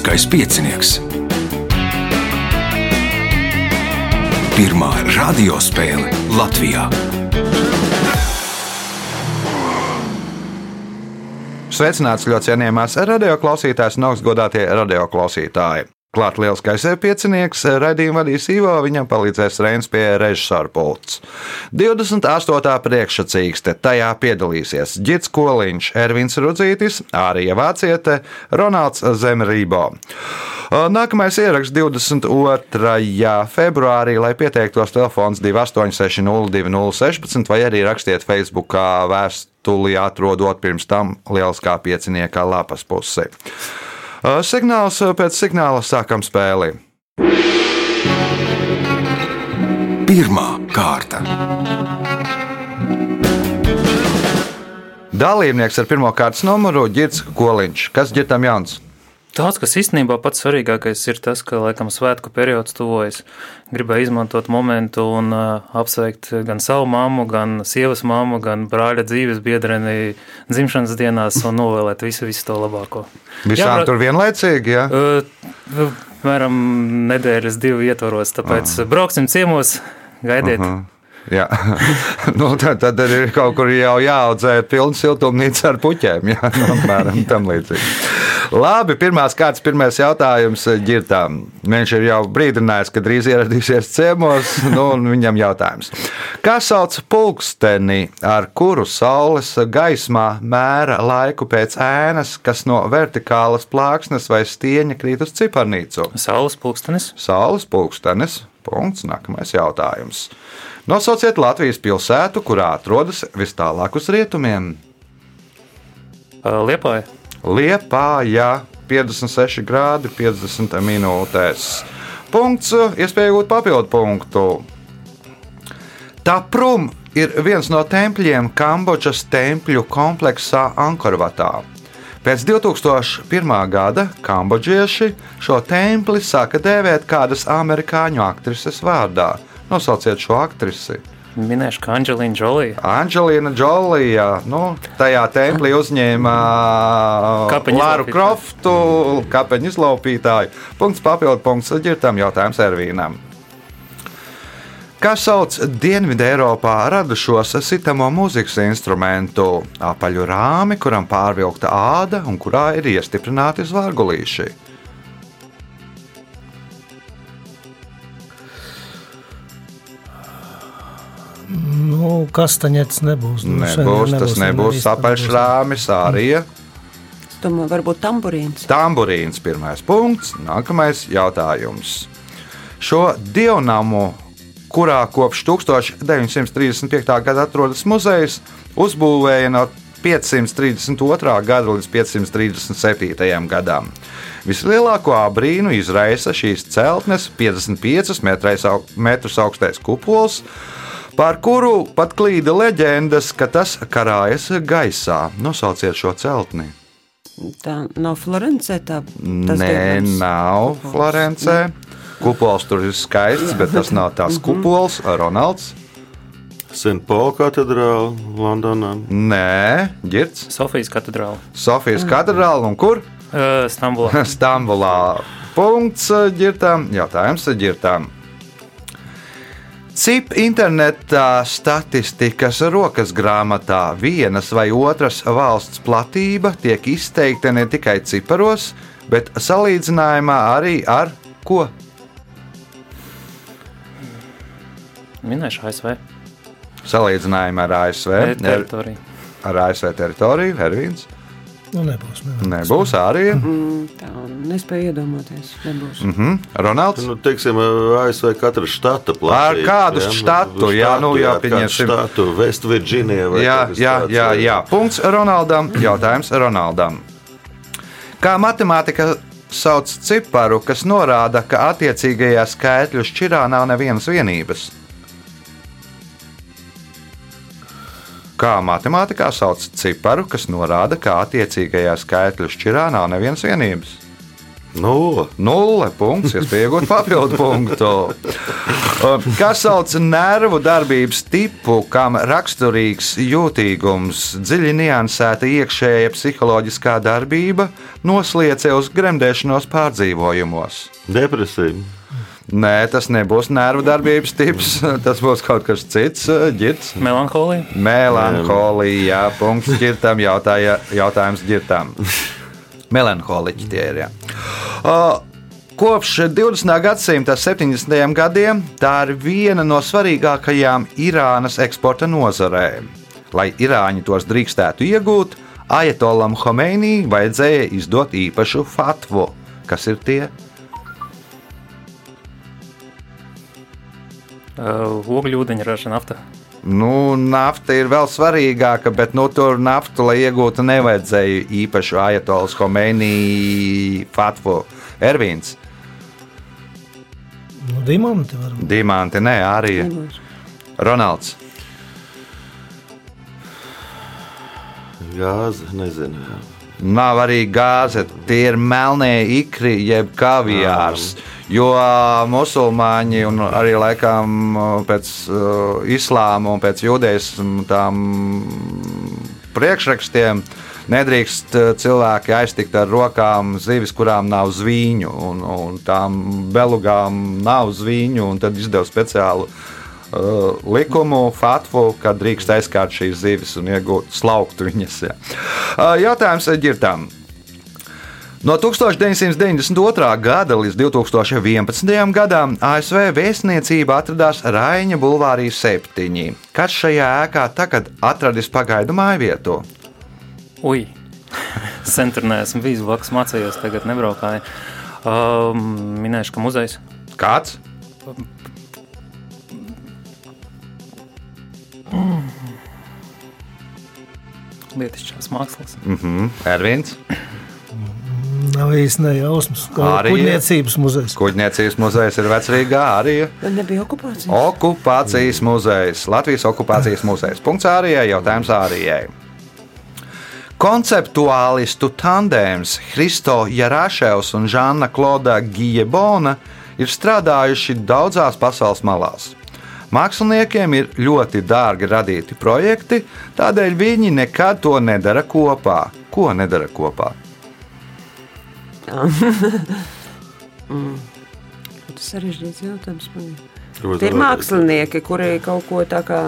Lieliskais piecinieks. Pirmā radiospēle Latvijā. Sveicināts ļoti cienījamās radioklausītājas un augstgadātie radioklausītāji. Klāt lielskais piecinieks, raidījumu vadīs Ivo, viņam palīdzēs Reins pie režisora pults. 28. priekšsacīkste, tajā piedalīsies Gits Koliņš, Ervins Rudzītis, Ārija Vāciete, Ronalds Zemrībo. Nākamais ieraksts 22. februārī, lai pieteiktos telefons 28602016 vai arī rakstiet Facebookā vēstuli atrodot pirms tam lieliskā piecinieka lapas pusi. Signāls pēc signāla sākam spēli. Pirmā kārta. Dalībnieks ar pirmā kārtas numuru Girts Koliņš. Kas ģitam jauns? Tāds, kas īstenībā pats svarīgākais ir tas, ka laikam svētku periods tuvojas. Gribēju izmantot momentu un uh, apsveikt gan savu mammu, gan sievas mammu, gan brāļa dzīves biedreni dzimšanas dienās un novēlēt visu, visu to labāko. Visām jā, tur vienlaicīgi, jā? Uh, Mēram nedēļas divu ietvaros, tāpēc uh. brauksim ciemos, gaidiet. Uh -huh. Jā, nu, tad, tad ir kaut kur jau jāaudzē pilna siltumnīca ar puķiem. Jā, nu, apmēram tam līdzīgi. Labi, pirmās kārtas, pirmais jautājums ģirtām. Viņš ir jau brīdinājis, ka drīz ieradīsies ciemos, nu, un viņam jautājums. Kā sauc pulksteni, ar kuru saules gaismā mēra laiku pēc ēnas, kas no vertikālas plāksnes vai stieņa krīt uz ciparnīcu? Saules pulkstenis. Saules pulkstenis. Punkts. Nākamais jautājums. Nosauciet Latvijas pilsētu, kurā atrodas vis tālāk uz rietumiem. Liepāja. Liepāja 56 grādi 50 minūtēs. Punkts, iespēja iegūt papildu punktu. Taprum ir viens no tempļiem Kambodžas tempļu kompleksā Ankorvatā. Pēc 2001. gada kambodžieši šo templi sāka dēvēt kādas amerikāņu aktrises vārdā Nosauciet šo aktrisi. Minēšu, ka Anģelīna Jolija. Anģelīna Jolija. Nu, tajā templī uzņēma Lāru Kroftu, kapeņu izlaupītāju. Punkts papildu punkts ģirtam jautājums Ervīnam. Kā sauc Dienvidē Eiropā radušos sitamo mūzikas instrumentu? Apaļu rāmi, kuram pārvilkta āda un kurā ir iestiprināti zvaigulīši. Nu, kastaņets nebūs. Nu, nebūs, nebūs tas nebūs apaļšrāmis, ārija. Domāju, varbūt tamburīns. Tamburīns pirmais punkts, nākamais jautājums. Šo dievnamu, kurā kopš 1935. gada atrodas muzejs, uzbūvēja no 532. gada līdz 537. gadam. Vislielāko abrīnu izraisa šīs celtnes 55 metrus augstais kupols, par kuru pat klīda leģendas, ka tas karājas gaisā. Nosauciet šo celtni. Tā nav Florence. Tā, Nē, nav Florence. Kupols tur ir skaists, bet tas nav tās mhm. kupols, Ronalds. Senpola katedrāle Londonā. Nē, Girts. Sofijas katedrāle. Sofijas katedrāle un kur? Uh, Stambulā. Stambulā. Punkts ģirtām. Jautājums ģirtām. CIP internetā statistikas rokas grāmatā vienas vai otras valsts platība tiek izteikta ne tikai ciparos, bet salīdzinājumā arī ar ko? Minēšu ASV. Salīdzinājumā ar ASV. Teritoriju. Ar ASV teritoriju, Hervīns. Nu, nebūs, nebūs. nebūs arī. Mm, tā nespēja iedomāties. Nebūs. Mm -hmm. Ronalds. Nu, teiksim, ASV katra štata platība. Ar kādu ja? štatu? Jā, nu, jā, pieņemsim. Štatu, Westvirģīnija. Jā, jā, jā, jā. Punkts Ronaldam. Jautājums Ronaldam. Kā matemātika sauc ciparu, kas norāda, ka attiecīgajā skaitļu šķirā nav nevienas vienības? Kā matemātikā sauc ciparu, kas norāda, ka attiecīgajā skaitļu šķirā nav nevienas vienības. Nulle. Nulle punkts, iespējams, iegūt papildu punktu. Kas sauc nervu darbības tipu, kam raksturīgs jūtīgums, dziļi niansēta iekšējā psiholoģiskā darbība, nosliece uz gremdēšanos pārdzīvojumos? Depresija. Nē, tas nebūs nervu darbības tips. Tas būs kaut kas cits. Girts. Melanholija. Melanholija. Jā, punkts ģirtam. Jautāja, jautājums ģirtam. Melanholiķi tie ir. Jā. Kopš 20. gadsimta 70. gadiem tā ir viena no svarīgākajām Irānas eksporta nozarēm. Lai Irāņi tos drīkstētu iegūt, Ajatolam Homeinī vajadzēja izdot īpašu fatvu. Kas ir tie? Uh, ogļu ūdeņa raža nafta. Nu, nafta ir vēl svarīgāka, bet nu, tur naftu, lai iegūtu, nevajadzēja īpašu Ajatolas Homeinī fatvu. Ervīns, Nu, diamanti var būt. Dimanti, nē, arī. Ronalds. Gāze, nezinu. Nav arī gāze, tie ir melnie ikri, jeb kaviārs. Jo musulmaņi un arī laikam pēc uh, islāma un pēc jūdeismu tām priekšrakstiem nedrīkst cilvēki aiztikt ar rokām zivis, kurām nav zvīņu, un, un tām belugām nav zvīņu, un tad izdeva speciālu uh, likumu, fatvu, kad drīkst aizkārt šīs zivis un iegūt slauktu viņas. Jā. Uh, jautājums ģirtām. No 1992. gada līdz 2011. gadam ASV vēstniecība atradās Raina Bulvārī 7. Kas šajā ēkā tagad atradis pagaidu māju vietu? Ui, sen tur neesmu bijis, blakus mācījos, tagad nebraukāju. Um, minēšu, ka muzejs. Kāds? Lietišķās mākslas. Mhm. Ervins, Nav īsti nejausmas. Kuģniecības muzejs. Kuģniecības muzejs ir vecrīgā arī. Bet nebija okupācija. Okupācijas muzejs, Latvijas okupācijas muzejs. Punkts Ārijai, jautājums Ārijai. Konceptuālistu tandēms Hristo Jarāševs un Žāna Klauda Gijebona ir strādājuši daudzās pasaules malās. Māksliniekiem ir ļoti dārgi radīti projekti, tādēļ viņi nekad to nedara kopā. Ko nedara kopā? Tas sarežģīts jautājums. Tie ir mākslinieki, kuri kaut ko tā kā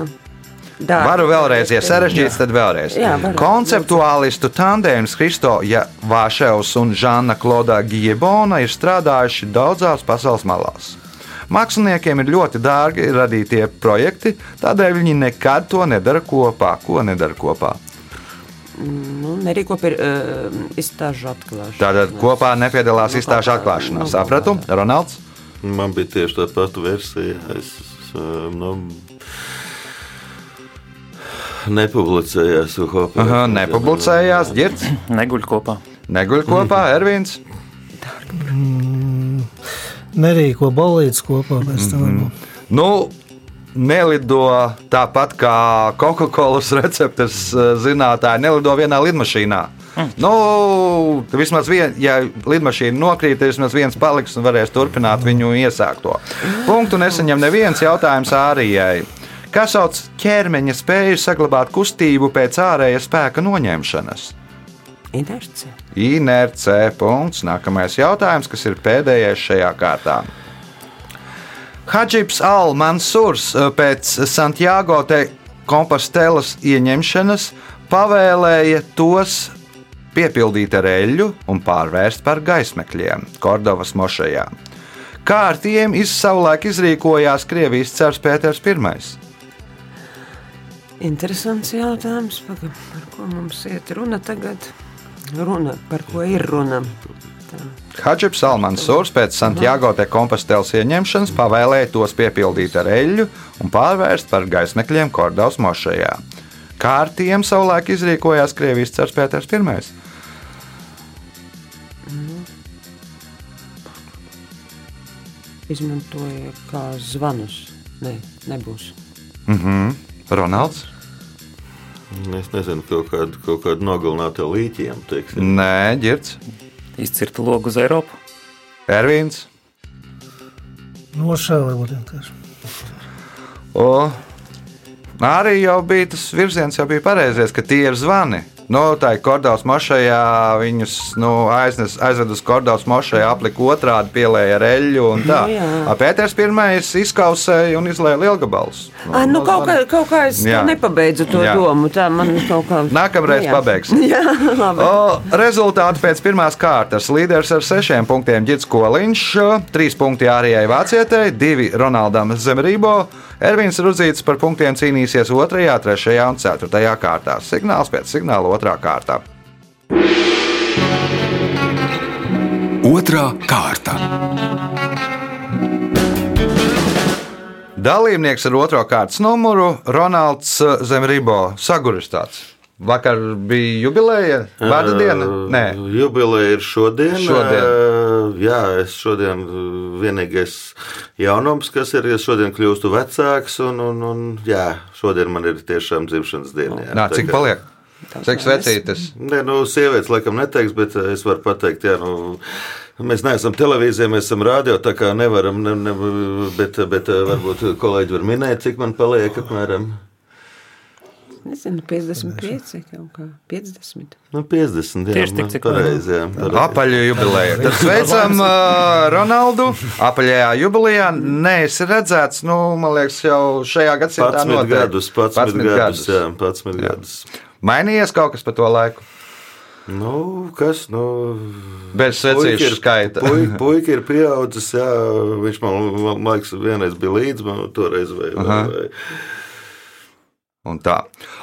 dara. Varu vēlreiz, ja sarežģīts, tad vēlreiz. Jā, varat. Konceptuālistu tandēms Kristo Vāševs un Žana Klauda Gijebona ir strādājuši daudzās pasaules malās. Māksliniekiem ir ļoti dārgi radītie projekti, tādēļ viņi nekad to nedara kopā. Ko nedara kopā? Nu, nerīko pie uh, izstāžu atklāšanas. Tātad kopā nepiedalās Nu, izstāžu atklāšanā. nu, Sapratu? kaut kā. Ronalds? Man bija tieši tā pati versija. Es uh, nu, nepublicējos. kopā. Aha, nepublicējās, ģirts, Neguļ kopā. neguļ kopā, Ervins. Nerīko balīdzes kopā pēc tam. varbūt. Nu, nelido tāpat kā Coca-Cola receptes eh, zinātāji, nelido vienā lidmašīnā. Nu, vismaz vien, ja lidmašīna nokrīt, tad vismaz viens paliks un varēs turpināt viņu iesākto. Punktu nesaņem neviens jautājums ārijai. Kas sauc ķermeņa spēju saglabāt kustību pēc ārēja spēka noņemšanas? Inerce. Inerce. Punkts. Nākamais jautājums, kas ir pēdējais šajā kārtā. Hadžibs Al-Mansurs eh, pēc Santiago te Kompostelas ieņemšanas pavēlēja tos piepildīt ar eļļu un pārvērst par gaismekļiem Kordovas mošajā. Kā ar tiem savulaik izrīkojās Krievijas cars Pēters I? Interesants jautājums, par ko mums iet runa tagad. Runa, par ko ir runa? Hadžibs Almansūrs pēc Santiago de Kompostelas ieņemšanas pavēlēja tos piepildīt ar eļļu un pārvērst par gaismekļiem Kordovas mošajā. Kā ar tiem savulaik izrīkojās Krievijas cars Pēters I? Izmantoja kā zvanus. Nē, nebūs. Mhm. Ronalds? Es nezinu, kaut kādu, kaut kādu nogalinātu līķiem. Teiksim. Nē, ģirts. Izcirta logu uz Eiropu. Ervīns. Nošāva varbūt vienkārši. O, arī jau bija tas virziens, jau bija pareizais, ka tie ir zvani. Nu, tā ir Kordovas mošajā. Viņus nu, aiznes, aizved uz Kordovas mošajā, aplika otrādi, pielēja ar eļļu. un tā. Nu. A Pēters pirmais izkausēja un izlēja lielgabalus. Ah, nu, kaut, kā, kaut kā es Jā. Nepabeidzu to Jā. Domu. Tā man kaut kā. Nākamreiz Nu, jā. pabeigsim. Jā, labi. O, rezultāti pēc pirmās kārtas. Līderis ar sešiem punktiem Girts Koliņš, trīs punktiĀrijai Vācietei, divi Ronaldam Zemrībo. Ervins Rudzīts par punktiem cīnīsies 2, 3 un 4 kārtā. Signāls pēc signāla 2 kārtā. Otra kārta. Dalībnieks ar otro kārtas numuru - Ronalds Zemrībo. Saguristāts. Vakar bija jubileja, vārda diena? Nē, Jubileja ir šodien. Šodien. Jā, es šodien ā, vienīgais jaunums, kas ir, es šodien kļūstu vecāks, un, un, un jā, šodien man ir tiešām dzimšanas diena. jā. Nā, cik Tā kā- paliek? Cik vecītis? Nē, nu, sievietes laikam neteiks, bet ā, es varu pateikt, jā, nu, mēs neesam televīzijā, mēs esam rādio, tā kā nevaram, ne, ne, bet, bet ā, varbūt kolēģi var minēt, cik man paliek apmēram. Nezinu, 55 kaut kā. 50. Nu, 50. Jā, Tieši tik, man cik pareizi, jā, pareizi. Apaļu jubileja. Tad sveicam Ronaldu apaļajā jubilejā. Nē, es redzēts, nu, man liekas, jau šajā gadsimtā 11 noteikti. gadus, 11 gadus, jā, 11 Jā. gadus. Mainījies kaut kas pa to laiku. Nu, kas? Nu, Bez secīšu ir- skaita. Puika, puika ir pieaudzis, jā, viņš man, man, liekas, vienreiz bija līdzi, man toreiz vai, vai, vai. Un tā.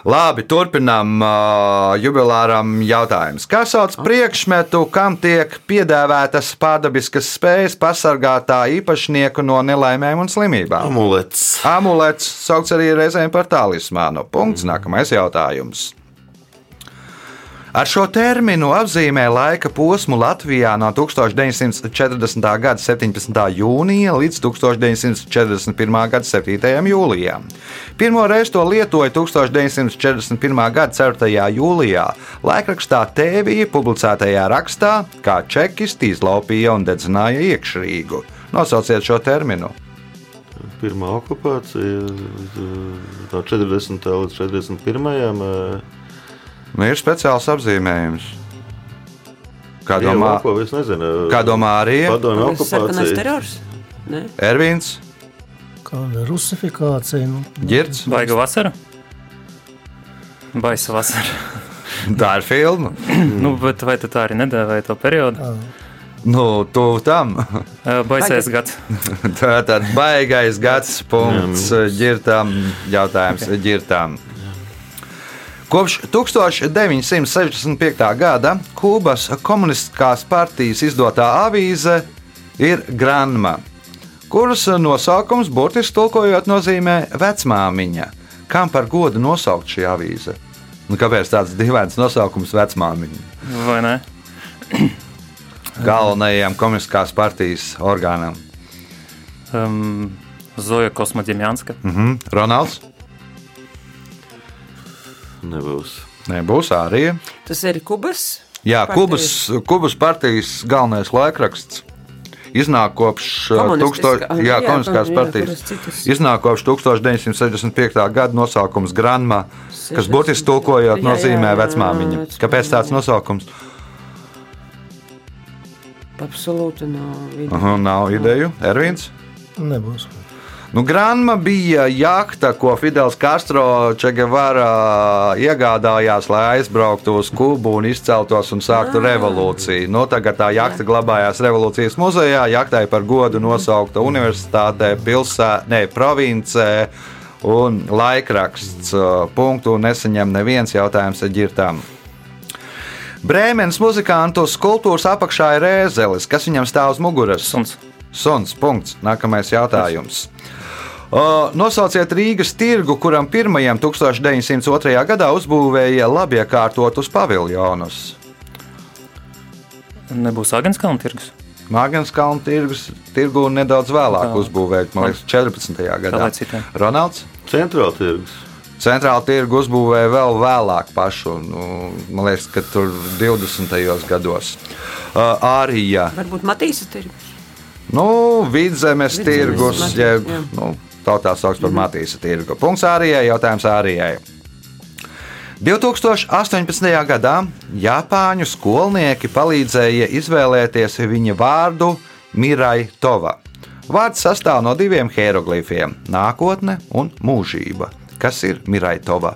Labi, turpinām uh, jubilāram jautājumus. Kā sauc priekšmetu, kam tiek piedāvātas pārdabiskas spējas pasargāt tā īpašnieku no nelaimēm un slimībām? Amulets. Amulets saukts arī reizēm par talismānu. Punkts. Nākamais jautājums. Ar šo terminu apzīmē laika posmu Latvijā no 1940. gada 17. jūnija līdz 1941. gada 7. jūlijam. Pirmo reizi to lietoja 1941. gada 4. jūlijā laikrakstā Tēvija publicētajā rakstā, kā čekisti izlaupīja un dedzināja iekšrīgu. Nosauciet šo terminu. Pirmā okupācija no 40. līdz 41. Nu, ir speciāls apzīmējums. Kā domā, nezinu. kā domā arī? Ne? Ervīns, Kāda rusifikācija? Nu, Girts? Baiga vasara? Baisa vasara. Tā ir filma. nu, bet vai tu tā arī nedēvēji to periodu? Nu, tu tam. Baisais gads. Tā tad baigais gads, punkts ģirtām, jautājums ģirtām. Kopš 1965. gada Kubas komunistiskās partijas izdotā avīze ir Granma, kuras nosaukums burtiski tulkojot nozīmē vecmāmiņa. Kam par godu nosaukt šī avīze? Nu, kāpēc tāds dīvains nosaukums vecmāmiņa? Vai ne? Galvenajam komunistiskās partijas orgānam. Um, Zoja Kosmodemjanska. Mhm. Ronalds? Nebūs. Nebūs arī. Tas ir Kubas. Jā, Partijas. Kubas, Kubas partijas galvenais laikraksts. Iznāk kopš Komunistiskā, 1000 jā, jā, komunistiskās jā, partijas. Iznāk kopš 1965. gada nosaukums Granma, kas burtiski tulkojot nozīmē vecmāmiņa. Kāpēc tāds nosaukums? Absolūti nav. vidi. Aha, nav ideju. Ervīns? Nebūs. Nu, Granma bija jahta, ko Fidels Castro Čegevara iegādājās, lai aizbrauktu uz Kubu un izceltos un sāktu revolūciju. Nu, tagad tā jahta glabājās Revolūcijas muzejā. Jahtai par godu nosaukta universitātē, pilsētā, ne provincē. Un laikraksts uh, punktu nesaņem neviens jautājums ar ģirtām. Brēmenes muzikantu skulptūras apakšā ir ēzelis, kas viņam stāv uz muguras. Suns. Suns. Punkts. Nākamais jautājums. O, nosauciet Rīgas tirgu, kuram pirmajam 1902. gadā uzbūvēja labi iekārtotus paviljonus. Nebūs Agenskalna tirgus. Mākslinieks kalnu tirgus, tirgu nedaudz vēlāk Tā. uzbūvēja, man liekas, 14. gadā. Ronalds. Centrāla tirgus. Centrāla tirgu uzbūvēja vēl vēlāk pašu, nu, man liekas, ka tur 20. gados. Uh, Arī Varbūt Matīsa tirgus. Nu, vidzemes Vidzemes tirgus, Matīs, jeb jā. nu, tautā sauc par Matīsa tirgu. Punkts Ārijai, jautājums Ārijai. 2018. gadā Japāņu skolnieki palīdzēja izvēlēties viņa vārdu Mirai Tova. Vārds sastāv no diviem hieroglifiem - nākotne un mūžība. Kas ir Mirai Tova?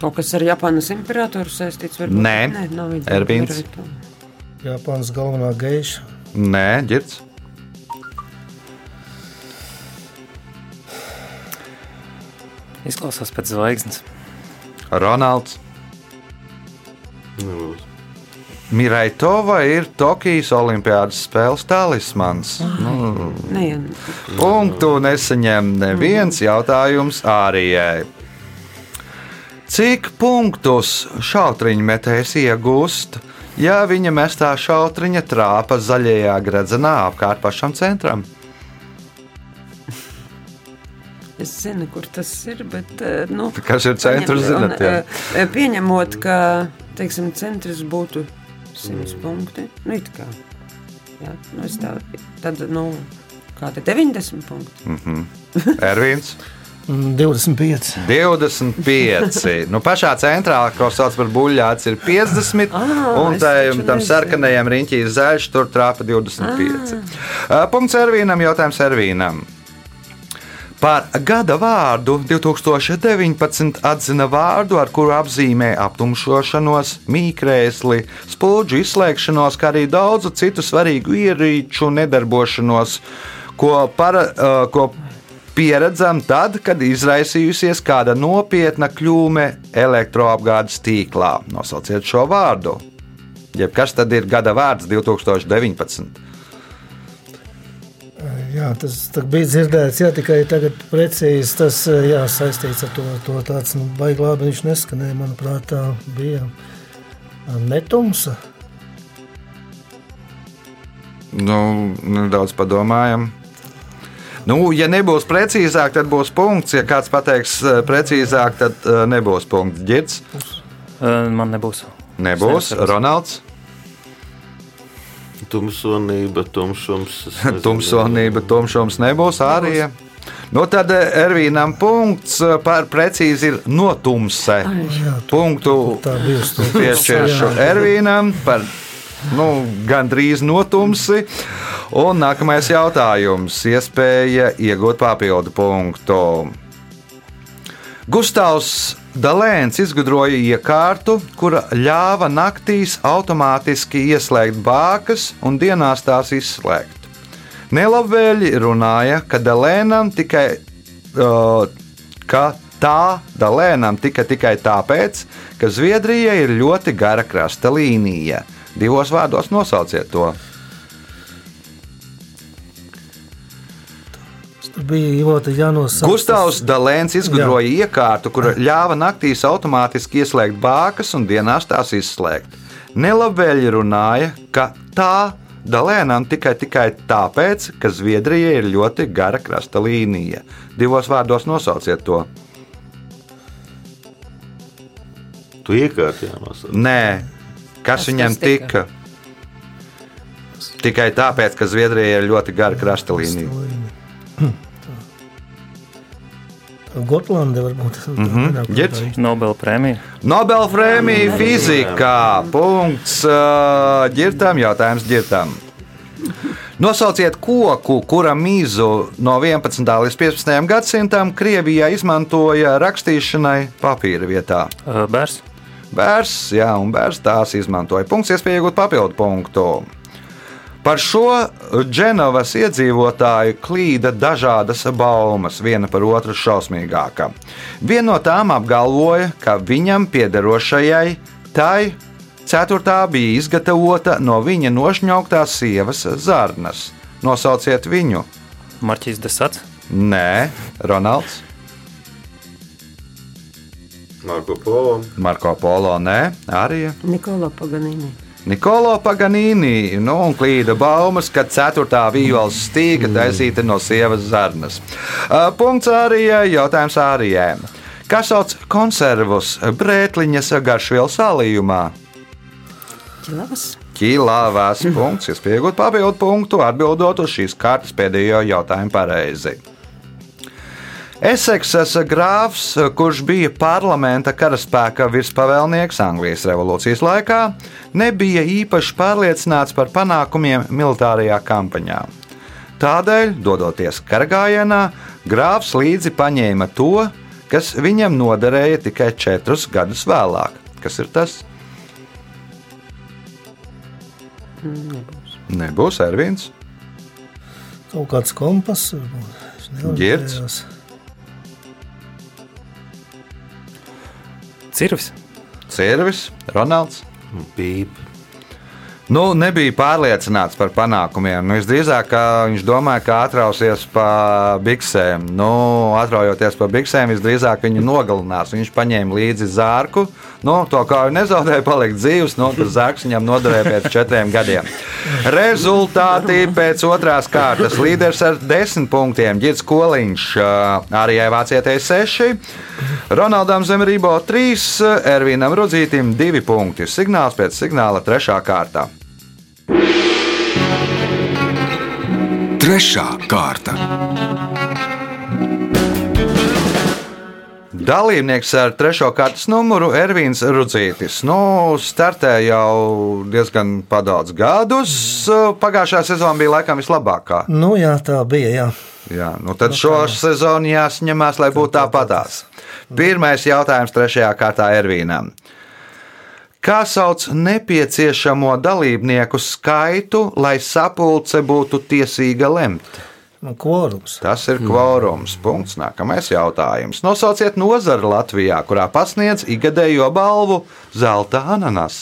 Kaut kas ar Japānas imperatoru saistīts? Varbūt? Nē. Nē. Ervīns? Japānas galvenā geiša. Nē, ģirds. Izklausās pēc zvaigznes. Ronalds. Nebūs. Mirai Tova ir Tokijas Olimpiādas spēles talismans. Nu, Nē, Punktu nesaņem neviens jautājums Ārijai. Cik punktus šautriņmetējs iegūst, ja viņa mestā šautriņa trāpa zaļajā gredzenā apkārt pašam centram? Es zinu, kur tas ir, bet. eh, Nu, Kas ir centrs, paņem- zināt, jā. un, eh, Pieņemot, ka teiksim, centrs būtu 100 punkti. Nu, it kā. Jā, nu, tā, tad, nu, kāda 90 punkti. Ervīns. Mm, 25. 25. Nu, pašā centrā, ko sauc par buļļāts, ir 50. Ā, un es tam, sarkanajam riņķī ir zaļš, tur trāpa 25. Uh, Punkts Ervīnam, jautājums Ervīnam. Par gada vārdu 2019 atzina vārdu, ar kuru apzīmē aptumšošanos, mīkrēsli, spulģu izslēgšanos, kā arī daudzu citu svarīgu ierīču nedarbošanos, ko, para, uh, ko pieredzam tad, kad izraisījusies kāda nopietna kļūme elektroapgādes tīklā. Nosauciet šo vārdu. Jeb kas tad ir gada vārds 2019? Jā, tas bija dzirdēts, jā, tikai tagad precīzi tas jā, saistīts ar to, to tāds, nu, baigi labi viņš neskanēja, manuprāt, tā bija netumsa. Nu, nedaudz padomājam. Nu, ja nebūs precīzāk, tad būs punkts. Ja kāds pateiks eh, precīzāk, tad eh, nebūs punkts. Girds, Man nebūs. nebūs. Ronalds, Tumsonība, tumšums. tumsonība, tumšums nebūs. Arī. Nu, tad eh, Ervīnam punkts eh, par precīzi ir notumse. Punktu Tā bija uz to. piešķiršu Jā. Ervīnam par nu, gandrīz notumsi. Un nākamais jautājums - iespēja iegūt papildu punktu. Gustavs Dalēns izgudroja iekārtu, kura ļāva naktīs automātiski ieslēgt bākas un dienās tās izslēgt. Nelabvēļi runāja, ka Dalēnam tikai, uh, ka tā Dalēnam tika tikai tāpēc, ka Zviedrija ir ļoti gara krasta līnija. Divos vārdos nosauciet to. Bija Ivota Janos. Gustavs Dalēns izgudroja iekārtu, kura ļāva naktīs automātiski ieslēgt bākas un dienās tās izslēgt. Nelabvēļi runāja, ka tā Dalēnam tikai, tikai tāpēc, ka Zviedrija ir ļoti gara krasta līnija. Divos vārdos nosauciet to. Tu iekārti jānosaka. Nē, kas Kas viņam tas tika? tika? Tikai tāpēc, ka Zviedrija ir ļoti gara krasta līnija. Gotlande varbūt. Mhm, Girds? Nobela prēmija. Nobel prēmija fizikā. Punkts uh, ģirtam, jautājums ģirtam. Nosauciet koku, kura mīzu no 11. līdz 15. gadsimtam Krievijā izmantoja rakstīšanai papīra vietā. Bērs. Bērs, jā, un bērs tās izmantoja. Punkts, iespēja iegūt papildu punktu. Par šo Dženovas iedzīvotāju klīda dažādas baumas, viena par otru šausmīgāka. Viena no tām apgalvoja, ka viņam piederošajai tai ceturtā bija izgatavota no viņa nošņauktās sievas zarnas. Nosauciet viņu. Marķis Desats. Nē, Ronalds, Marko Polo. Marko Polo, nē, arī. Nikola Paganini. Nikolo Paganīni nu, un klīda baumas, ka 4. vījoles stīga taisīta no sievas zarnas. Uh, Punkts Ārijai, jautājums Ārijai. Kas sauc konservus brētliņas garšvielu sālījumā? Ķilavas. ķīlāvēs punkts, iespēja iegūt papildu punktu, atbildot uz šīs kārtas pēdējo jautājumu pareizi. Eseksas grāfs, kurš bija parlamenta karaspēka virspavēlnieks Anglijas revolūcijas laikā, nebija īpaši pārliecināts par panākumiem militārajā kampaņā. Tādēļ, dodoties karagājienā, grāfs līdzi paņēma to, kas viņam noderēja tikai četrus gadus vēlāk. Kas ir tas? Nebūs. Nebūs Ervīns. Kaut kāds kompass. varbūt. Es Cirvis. Cirvis, Ronalds. Pīp. Nu, nebija pārliecināts par panākumiem. Nu, visdrīzāk ka viņš domāja, ka atrausies pa biksēm. Nu, atraujoties pa biksēm, visdrīzāk viņu nogalinās. Viņš paņēma līdzi zārku. Nu, to kā jau nezaudēja, palikt dzīves. Nu, tas zārks viņam noderēja pēc četriem gadiem. Rezultāti pēc otrās kārtas. Līderis ar desmit punktiem - Girts Koliņš, arī Vācijai seši. Ronaldam Zemerībo 3, Ervīnam Rudzītim 2 punkti. Signāls pēc signāla 3. kārtā. Trešā kārta. Dalībnieks ar trešo kārtas numuru Ervīns Rudzītis. Nu, startē jau diezgan daudz gadus. Pagājušā sezona bija laikam vislabākā. Nu, jā, tā bija. Jā. Jā, nu tad šo sezonu jāsņemās, lai būtu tāpatās. Pirmais jautājums trešajā kārtā Ervīnam. Kā sauc nepieciešamo dalībnieku skaitu, lai sapulce būtu tiesīga lemt? Nu, Kvorums. Tas ir kvorums. Punkts. Nākamais jautājums. Nosauciet nozari Latvijā, kurā pasniedz ikgadējo balvu Zelta ananas.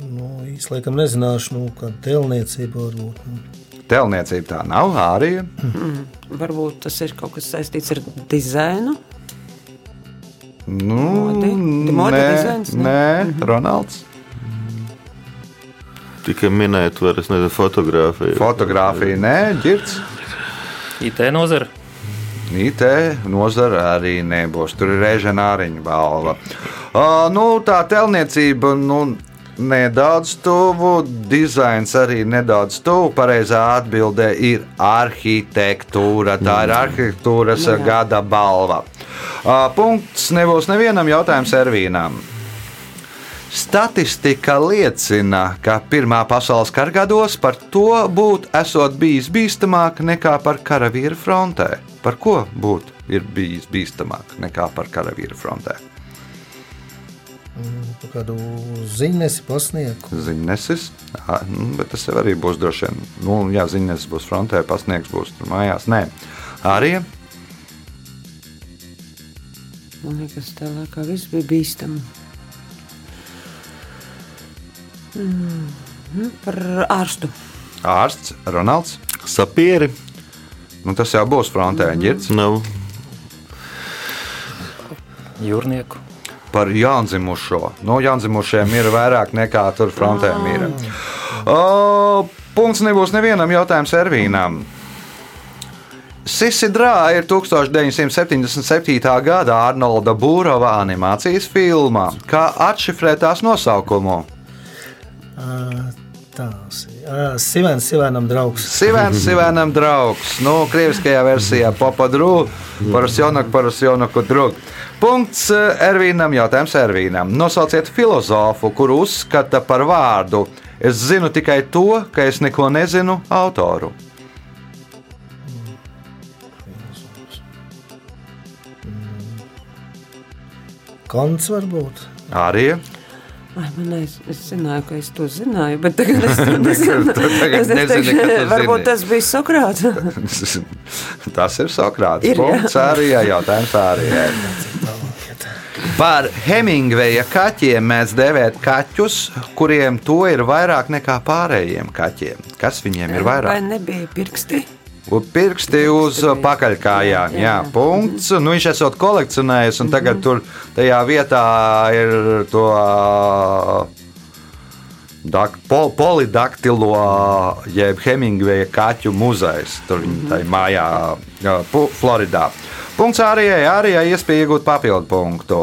Nu, laikam nezināšu, nu, kāda telniecība varbūt. Nu. Telniecība tā nav ārija. Varbūt tas ir kaut kas saistīts ar dizainu. Nu, Modi? Modi nē, dizains, ne? nē, Ronalds. Tikai minēt, var es nezinu, fotografiju. Fotogrāfija, nē, ģirts. IT nozara. IT nozara arī nebūs. Tur ir režģīna āriņa balva. Uh, nu, tā telniecība. Nu, Nedaudz tuvu, dizains arī nedaudz tuvu. Pareizā atbildē ir arhitektūra. Tā ir arhitektūras Nu jā. gada balva. Uh, Punkts nebūs nevienam jautājumam, Ervīnam. Statistika liecina, ka Pirmā pasaules kara gados par to būtu esot bijis bīstamāk nekā par karavīru frontē. Par ko būtu ir bijis bīstamāk nekā par karavīru frontē? Pa kādu ziņnesi pasniegu. Ziņnesis, Ā, nu, bet tas jau arī būs droši vien. Nu, jā, ziņnesis būs frontē, pasniegs būs tur mājās. Nē, arī Man liekas, tā laikā viss bija bīstami. Mm, par ārstu. ārsts Ronalds. Sapieri Nu, tas jau būs frontē, ģirts. nav. Jūrnieku. par jaundzimušo. Nu, jaundzimušiem ir vairāk nekā tur frontē ir. O, punkts nebūs nevienam jautājumam Ervīnam. Sisidrā ir 1977. gada Arnolda Būrova animācijas filmā, kā atšifrēt tās nosaukumu. Ā, Tās ir Sivens, Sivenam draugs. Sivens, Sivenam draugs. Nu, krieviskajā versijā Popadru, Parasjonak, Parasjonaku drug. Punkts Ervīnam, jautājums Ervīnam. Nosauciet filozofu, kuru uzskata par vārdu. Es zinu tikai to, ka es neko nezinu autoru. Konts varbūt. Arī Ai, man aiz, es zināju, ka es to zināju, bet tagad es to nezinu. Es- es nezini, teikšu, Varbūt zini. tas bija Sokrāts. tas ir Sokrāts. Ir, jā. Punkts arī jautājums arī. Par Hemingveja kaķiem mēs dēvējam kaķus, kuriem to ir vairāk nekā pārējiem kaķiem. Kas viņiem ir Vai vairāk? nebija pirksti? Pirksti uz pakaļkājām. Jā, punkts. Nu, viņš esot kolekcionējis, un tagad tur tajā vietā ir to dak, pol, polidaktilo, jeb Hemingveja kaķu muzejs. Tur viņa tajā mājā, Floridā. Punkts arī, arī iespēja iegūt papildu punktu.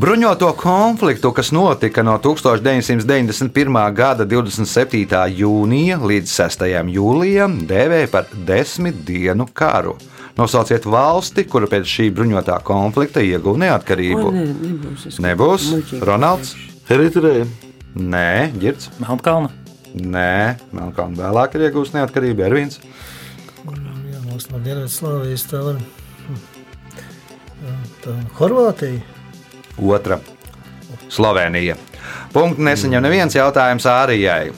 Bruņoto konfliktu, kas notika no 1991. gada 27. jūnija līdz 6. jūlijam, dēvēja par desmit dienu karu. Nosauciet valsti, kura pēc šī bruņotā konflikta ieguva neatkarību. O, nē, nebūs. Es Nebūs. muļķīgi Ronalds? Eritreja. Nē, Girts. Melnkalna. Nē, Melnkalna vēlāk ir iegūst neatkarību. Ervins. Jā, mums no Dienvidslāvijas tā var. Tā Horvātija. Otra - Slovenija. Punkts nesaņem neviens jautājums Ārijai.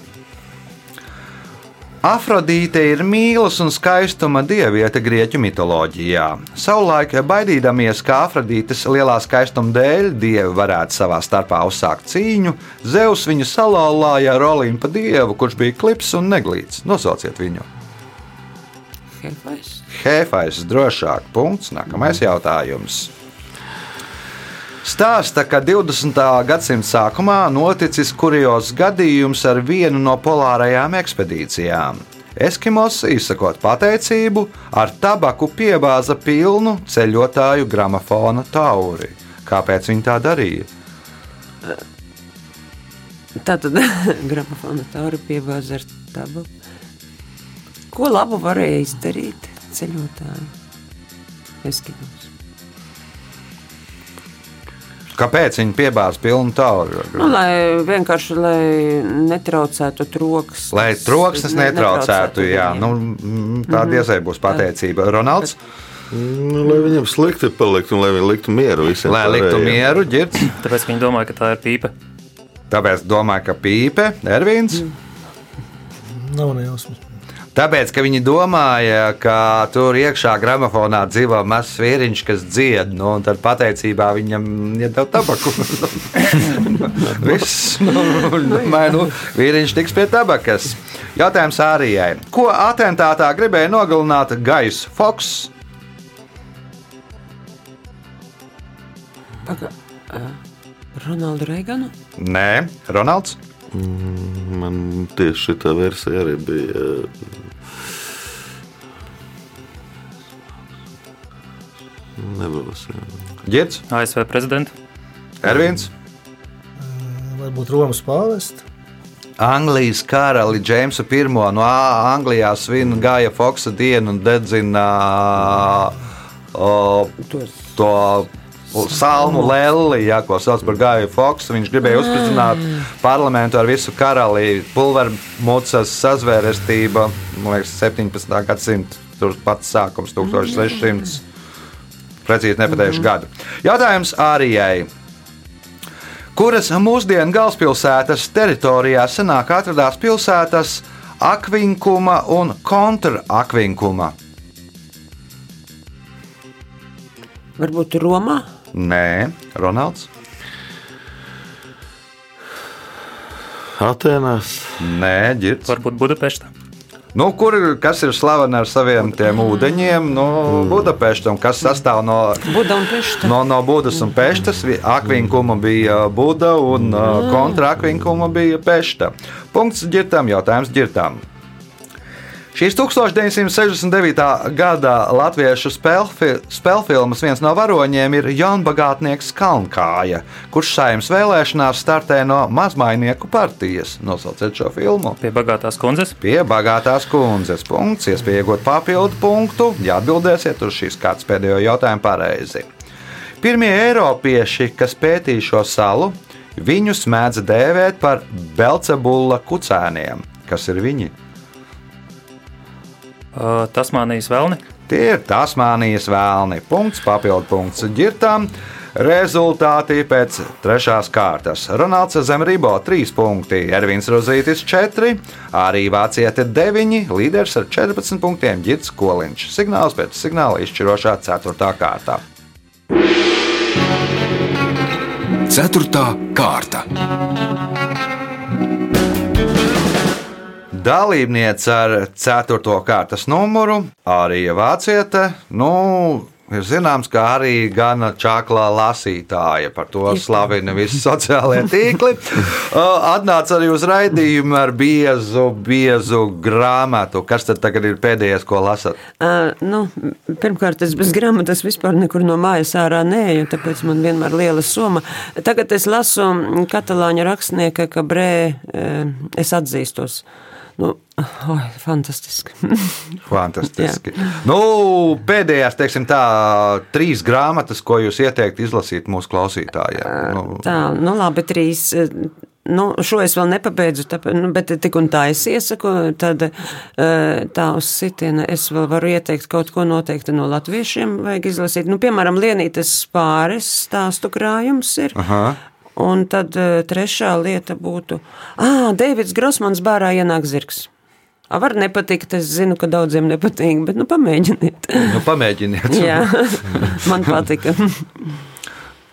Afrodīte ir mīlestības un skaistuma dieviete grieķu mitoloģijā. Savulaik, baidīdamies, ka Afrodītes lielā skaistuma dēļ dievi varētu savā starpā uzsākt cīņu, Zeus viņu salauzāja ar Olimpa dievu, kurš bija klips un neglīts. Nosauciet viņu. Hefais. Hefais drošāk. Punkts. Nākamais jautājums. Stāsta, ka 20. gadsimta sākumā noticis kurios gadījums ar vienu no polārajām ekspedīcijām. Eskimos, izsakot pateicību, ar tabaku piebāza pilnu ceļotāju gramofona tauri. Kāpēc viņi tā darīja? Tā tad gramofona tauri piebāza ar tabu. Ko labu varēja izdarīt ceļotāji? Eskimos. Kāpēc viņi piebāza pilnu tauri? Nu, lai vienkārši lai netraucētu troksnis. Lai troksnis Ne- netraucētu, jā, viņiem. nu, mm, tā diezai būs pateicība. Ronalds, Nu, lai viņam slikti paliktu, un lai viņi liktu mieru visiem. lai liktu mieru, ģirds. Tāpēc viņi domāja, ka tā ir pīpe. Tāpēc domāju, ka pīpe, Ervīns. Nav nejausmas. Tāpēc, ka viņi domāja, ka tur iekšā gramofonā dzīvo mazs vīriņš, kas dzied, nu, un tad pateicībā viņam iedod tabaku. Viss, nu, domāju, nu, vīriņš tiks pie tabakas. Jautājums Ārijai. Ko atentātā gribēja nogalināt Gais Foks? Paga, uh, Ronaldu Reiganu? Nē, Ronalds. Man tieši šī versija arī bija. Nebūs. jā. Ģirds, ASV prezidents. Ervīns. Varbūt Romas pāvesta. Anglijas karali Džeimsu I no Ā- Anglijā svin Gāja Foksa dienu un dedzina Tos. to salmu lelli, jā, ko sauc par Gāju Foksu. Viņš gribēja uzspridzināt parlamentu ar visu karali, pulvermucas sazvērestība, man liekas, 17. gadsimta, tur pats sākums 1600. Precīzi nepateikšu gadu. Jautājums Ārijai. Kuras mūsdienu galvaspilsētas teritorijā senāk atradās pilsētas Akvinkuma un Kontrakvinkuma? Varbūt Romā? Nē, Ronalds. Atēnās. Nē, ģirds. Varbūt Budapešta. Nu, kur, kas ir slavena ar saviem tiem ūdeņiem? Nu, Budapešta, un kas sastāv no, Buda un Pešta. no, no Budas un Peštas. Vi- Akvinkuma bija Buda un uh, kontra Akvinkuma bija Pešta. Punkts ģirtām, jautājums ģirtām. Šīs 1969. gada latviešu spēlfi- spēlfilmas viens no varoņiem ir jaunbagātnieks Kalnkāja, kurš saimnes vēlēšanās startē no mazmainieku partijas. Nosauciet šo filmu. Pie bagātās kundzes. Pie bagātās kundzes punkts, iespēja iegūt papildu punktu, ja atbildēsiet uz šīs kārtas pēdējo jautājumu pareizi. Pirmie eiropieši, kas pētīja šo salu, viņus mēdz dēvēt par Belcebulla kucēniem. Kas ir viņi? Uh, Tasmānijas vēlni. Tie ir Tasmānijas vēlni. Punkts, papildu punkts ģirtām. Rezultāti pēc trešās kārtas. Ronalds Zemribo 3 punkti, Ervins Rozītis 4, arī Vāciete 9, līderis ar 14 punktiem Girts Koliņš. Signāls pēc signāla izšķirošā 4. kārtā. Ceturtā kārta. Dalībniece ar 4. kārtas numuru, arī Vāciete. Nu, ir zināms, ka arī gana čaklā lasītāja. Par to slavina visi sociālie tīkli. Atnāca arī uz raidījumu ar biezu, biezu grāmatu. Kas tad tagad ir pēdējais, ko lasat? Uh, nu, pirmkārt, es bez grāmatas vispār nekur no mājas ārā neeju, tāpēc man vienmēr liela summa. Tagad es lasu katalāņu rakstnieka Kabrē, es atzīstos. Nu, oh, fantastiski. fantastiski. nu, pēdējās, teiksim, tā, trīs grāmatas, ko jūs ieteiktu izlasīt mūsu klausītājiem. Nu. Tā, nu labi, trīs. Nu, šo es vēl nepabeidzu, tāpēc, nu, bet tik un tā es iesaku, tad tā uz sitiena es vēl varu ieteikt kaut ko noteikti no latviešiem vajag izlasīt. Nu, piemēram, Lienītes pāris stāstu krājums ir. Aha. Un tad uh, trešā lieta būtu, ah, Deivids Grosmans bārā ienāk zirgs. A, var nepatikt, es zinu, ka daudziem nepatīk, bet nu pamēģiniet. Nu, pamēģiniet. Jā, man patika.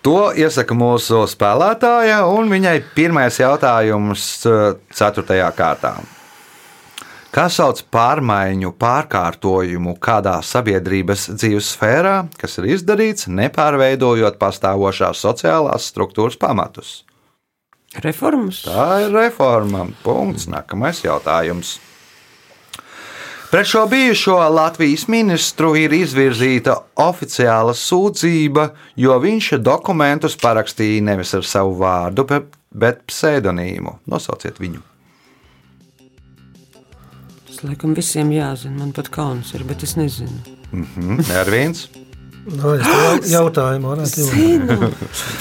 To iesaka mūsu spēlētāja, un viņai pirmais jautājums ceturtajā kārtā. Kā sauc pārmaiņu pārkārtojumu kādā sabiedrības dzīves sfērā, kas ir izdarīts, nepārveidojot pastāvošās sociālās struktūras pamatus? Reformas. Tā ir reforma. Punkts. Nākamais jautājums. Pret šo bijušo Latvijas ministru ir izvirzīta oficiāla sūdzība, jo viņš dokumentus parakstīja nevis ar savu vārdu, bet pseidonīmu. Nosauciet viņu laikam visiem jāzina. Man pat kauns ir, bet es nezinu. Mm -hmm. Ar viens. No, jautājumu varētu.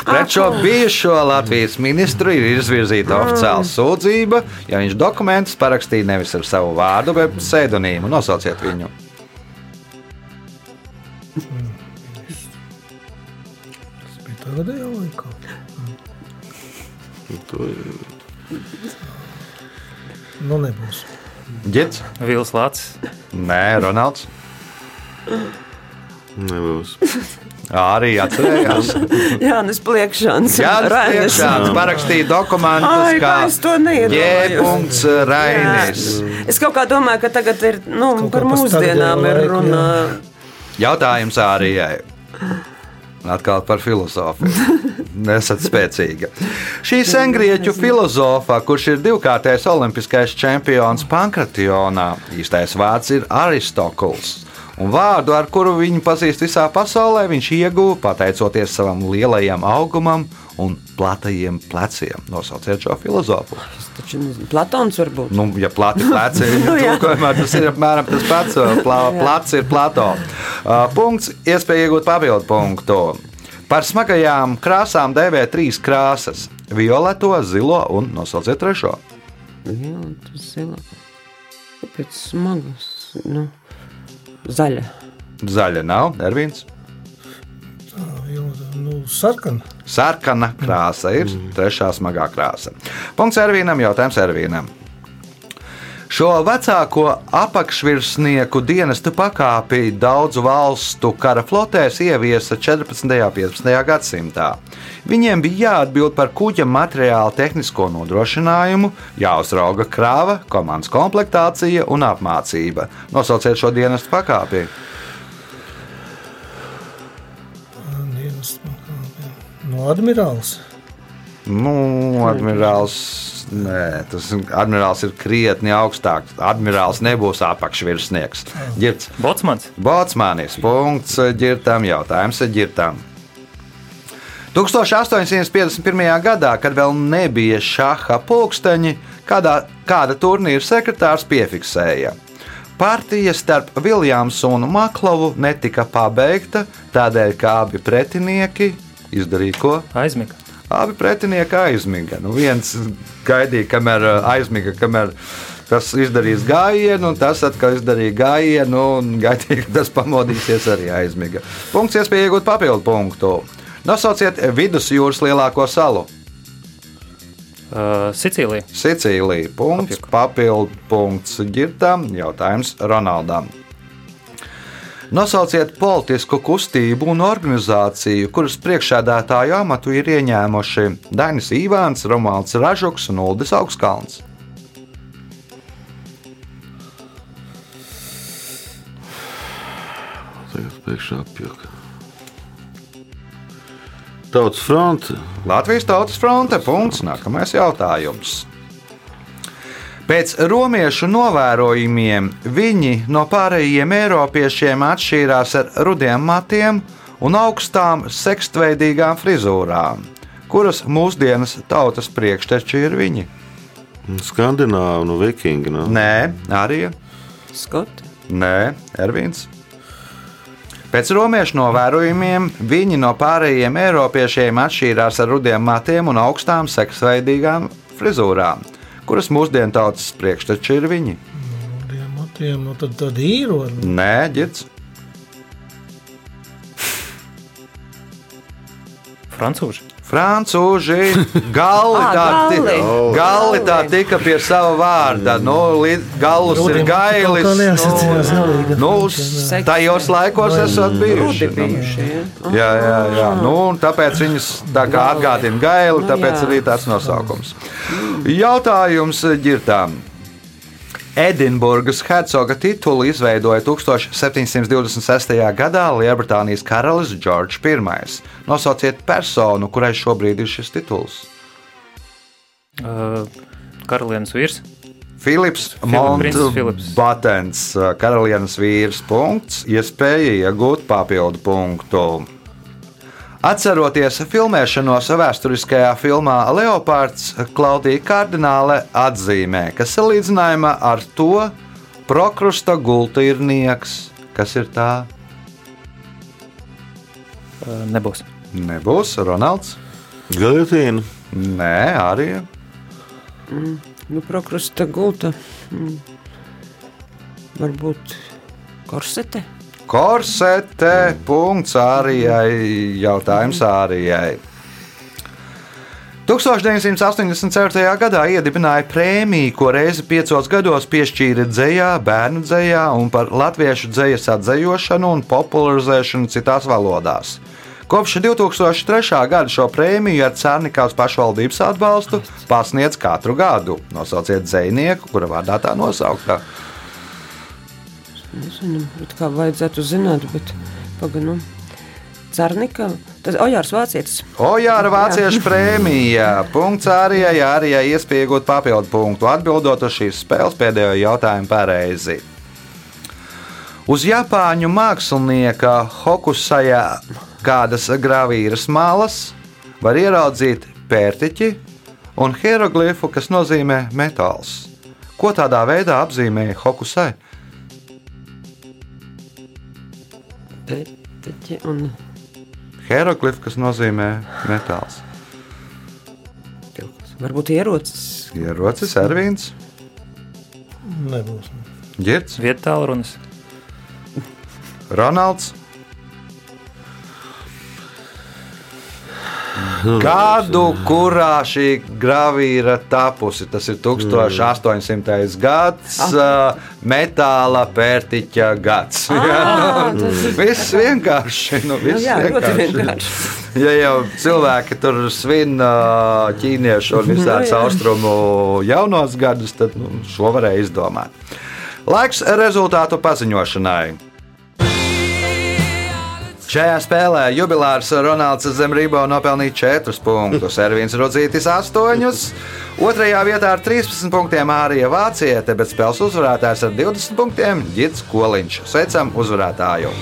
Pret šo bijušo Latvijas ministru ir izvirzīta oficiāla sūdzība, ja viņš dokumentus parakstīja nevis ar savu vārdu, bet pseidonīmu. Nosauciet viņu. Tas bija tagadējā laikā. Nu, nebūs. Ģets? Vils Lats. Nē, Ronalds. Nebūs. Arī atcerējās. Jā, nes pliekšanas. Jā, Rainis parakstīja dokumentus, Ai, kā es to neiedomājos. J. Rainis. Jā. Es kaut kā domāju, ka tagad ir, nu, Kaut par mūsdienām ir runa. Jautājums Ārijai. Atkal par filozofiju. Nesat spēcīga. Šī sengrieķu filozofā, kurš ir divkārtais olimpiskais čempions Pankrationā, īstais vārds ir Aristotelis. Un vārdu, ar kuru viņu pazīst visā pasaulē, viņš ieguva pateicoties savam lielajam augumam un platajiem pleciem. Nosauciet šo filozofu. Taču nezinu, Platons varbūt. Nu, ja plati pleci ir Nu, jā. tulkojumā, tas ir apmēram tas pats. Plā, plats ir plato. Uh, punkts, iespēja iegūt papildu punktu. Par smagajām krāsām dēvē trīs krāsas - violeto, zilo un nosauciet trešo. Tas zila. Kāpēc smagas? Nu, zaļa. Zaļa nav, Ervīns. Nu, sarkana. Sarkana krāsa ir trešā smagā krāsa. Punkts Ervīnam, jautājums Ervīnam. Šo vecāko apakšvirsnieku dienestu pakāpi daudzu valstu kara flotēs ieviesa 14. un 15. gadsimtā. Viņiem bija jāatbild par kuģa materiālu tehnisko nodrošinājumu, jāuzrauga krāva, komandas komplektācija un apmācība. Nosauciet šo dienestu pakāpi. Dienas, no admirāls. Nu, admirāls. Nē, tas admirāls ir krietni augstāks. Admirāls nebūs apakšvirsnieks. Girts. Botsmans. Botsmanis. Punkts ģirtam. Jautājums ģirtam. 1851. gadā, kad vēl nebija šaha pulksteņi, kādā, kāda turnīra sekretārs piefiksēja. Partija starp Viljamsu un Maklovu netika pabeigta tādēļ, ka abi pretinieki izdarīja ko? Aizmiga. Abi pretinieki aizmiga. Nu, viens gaidīja, kamēr uh, aizmiga, kamēr tas izdarīs gājienu, un tas atkal izdarīja gājienu, un gaidīja, ka tas pamodīsies arī aizmiga. Punkts, iespēja iegūt papildu punktu. Nosauciet vidusjūras lielāko salu. Uh, Sicīlija. Sicīlija. Punkts, papildu punkts ģirtam. Jautājums Ronaldam. Nosauciet politisku kustību un organizāciju, kuras priekšsēdētāju amatu ir ieņēmuši Dainis Ivāns, Romanis Ražuks un Uldis Augskalns. Tagad pēkšņi apjuka. Tautas fronte. Latvijas Tautas fronte. Punkts. Nākamais jautājums. Pēc romiešu novērojumiem viņi no pārējiem eiropiešiem atšķīrās ar rudiem matiem un augstām sekstveidīgām frizūrām, kuras mūsdienas tautas priekšteči ir viņi. Skandināvi, nu, vikingi. Nu. Nē, arī Skoti. Nē, Ervīns. Pēc romiešu novērojumiem viņi no pārējiem eiropiešiem atšķīrās ar rudiem matiem un augstām seksveidīgām frizūrām, kuras mūsdienu tautas priekšteči ir viņi. Tiem matiem, nu tad, tad īro. Nē, ģirds. Francūži. Francūži, galli Ā, tā, galli. tika, galli tā tika pie sava vārda. Nu, līd- Gallus ir gailis. Neasociējās galīgi. Nu, tajos laikos esat bijuši. Nu. bijuši, ja? Jā, jā, jā. Nu, un tāpēc viņas tā kā atgādina gaili, Nu, tāpēc arī tāds nosaukums. Jautājums ģirtām. Edinburgas hercoga titulu izveidoja 1726. gadā Lielbritānijas karalis Džordžs I. Nosauciet personu, kurai šobrīd ir šis tituls. Uh, Karalienes vīrs. Filips Filips. Monbatens, karalienes vīrs, punkts, iespēja iegūt papildu punktu. Atceroties filmēšanos vēsturiskajā filmā Leopards, Klaudija Kardināle atzīmē, ka salīdzinājumā ar to prokrusta gultījnieks, kas ir tā, nebūs. nebūs Ronalds. Galiotīna. Nē, arī Nu, prokrusta gulta. Mm. Varbūt korsete. Korsete, punkts Ārijai, jautājums Ārijai. 1984. gadā iedibināja prēmiju, ko reizi piecos gados piešķīra dzējā, bērnu dzējā un par latviešu dzējas atzīšanu un popularizēšanu citās valodās. Kopš 2003. gada šo prēmiju ar Cērnikās pašvaldības atbalstu pasniedz katru gadu. Nosauciet dzinieku, kura vārdā tā nosaukta. Nezinu, kā vajadzētu zināt, bet pagaidām. Cernika, tas Ojārs Vācietis. Ojāra vāciešu prēmija. Punkts arī arī iespējot papildu punktu. Atbildot uz šīs spēles pēdējo jautājumu pareizi. Uz Japāņu mākslinieka Hokusajā kādas gravīras malas var ieraudzīt pērtiķi un hieroglifu, kas nozīmē metāls. Ko tādā veidā apzīmēja Hokusai? Pēteķi un Hieroglifu, kas nozīmē metāls. varbūt ierocis. Ierocis Ervīns, Nebūs. Girts, Vietā tālrunis. Ronalds. Gadu, kurā šī gravīra tapusi, tas ir 1800. gads, ā, metāla pērtiķa gads. Jā, nu, Viss vienkārši. Nu, viss jā, ļoti vienkārši. Ja jau cilvēki tur svin ķīniešu un visādus austrumu jaunos gadus, tad nu, šo varēja izdomāt. Laiks rezultātu paziņošanai. Šajā spēlē jubilārs Ronalds Zemrībo nopelnīja 4 punktus, Ervīns Rudzītis 8, otrajā vietā ar 13 punktiem Ārija Vāciete, bet spēles uzvarētājs ar 20 punktiem Girts Koliņš. Sveicam uzvarētāju!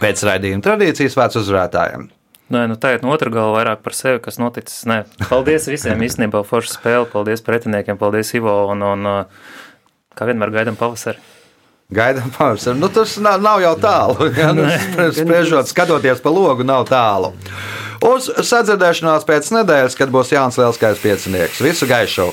Pēc raidījuma tradīcijas vārds uzvarētājiem. Nē, nu tagad no otra gala vairāk par sevi, kas noticis. Nē, paldies visiem īstenībā forša spēle, paldies pretiniekiem, paldies Ivo un, un uh, kā vienmēr gaidām pavasari. Gaidām pavasaru. Nu, tas nav, nav jau tālu. Ja? Nu, spriežot, skatoties pa logu, nav tālu. Uz sadzirdēšanās pēc nedēļas, kad būs Jānis Lielskais piecinieks. Visu gaišu!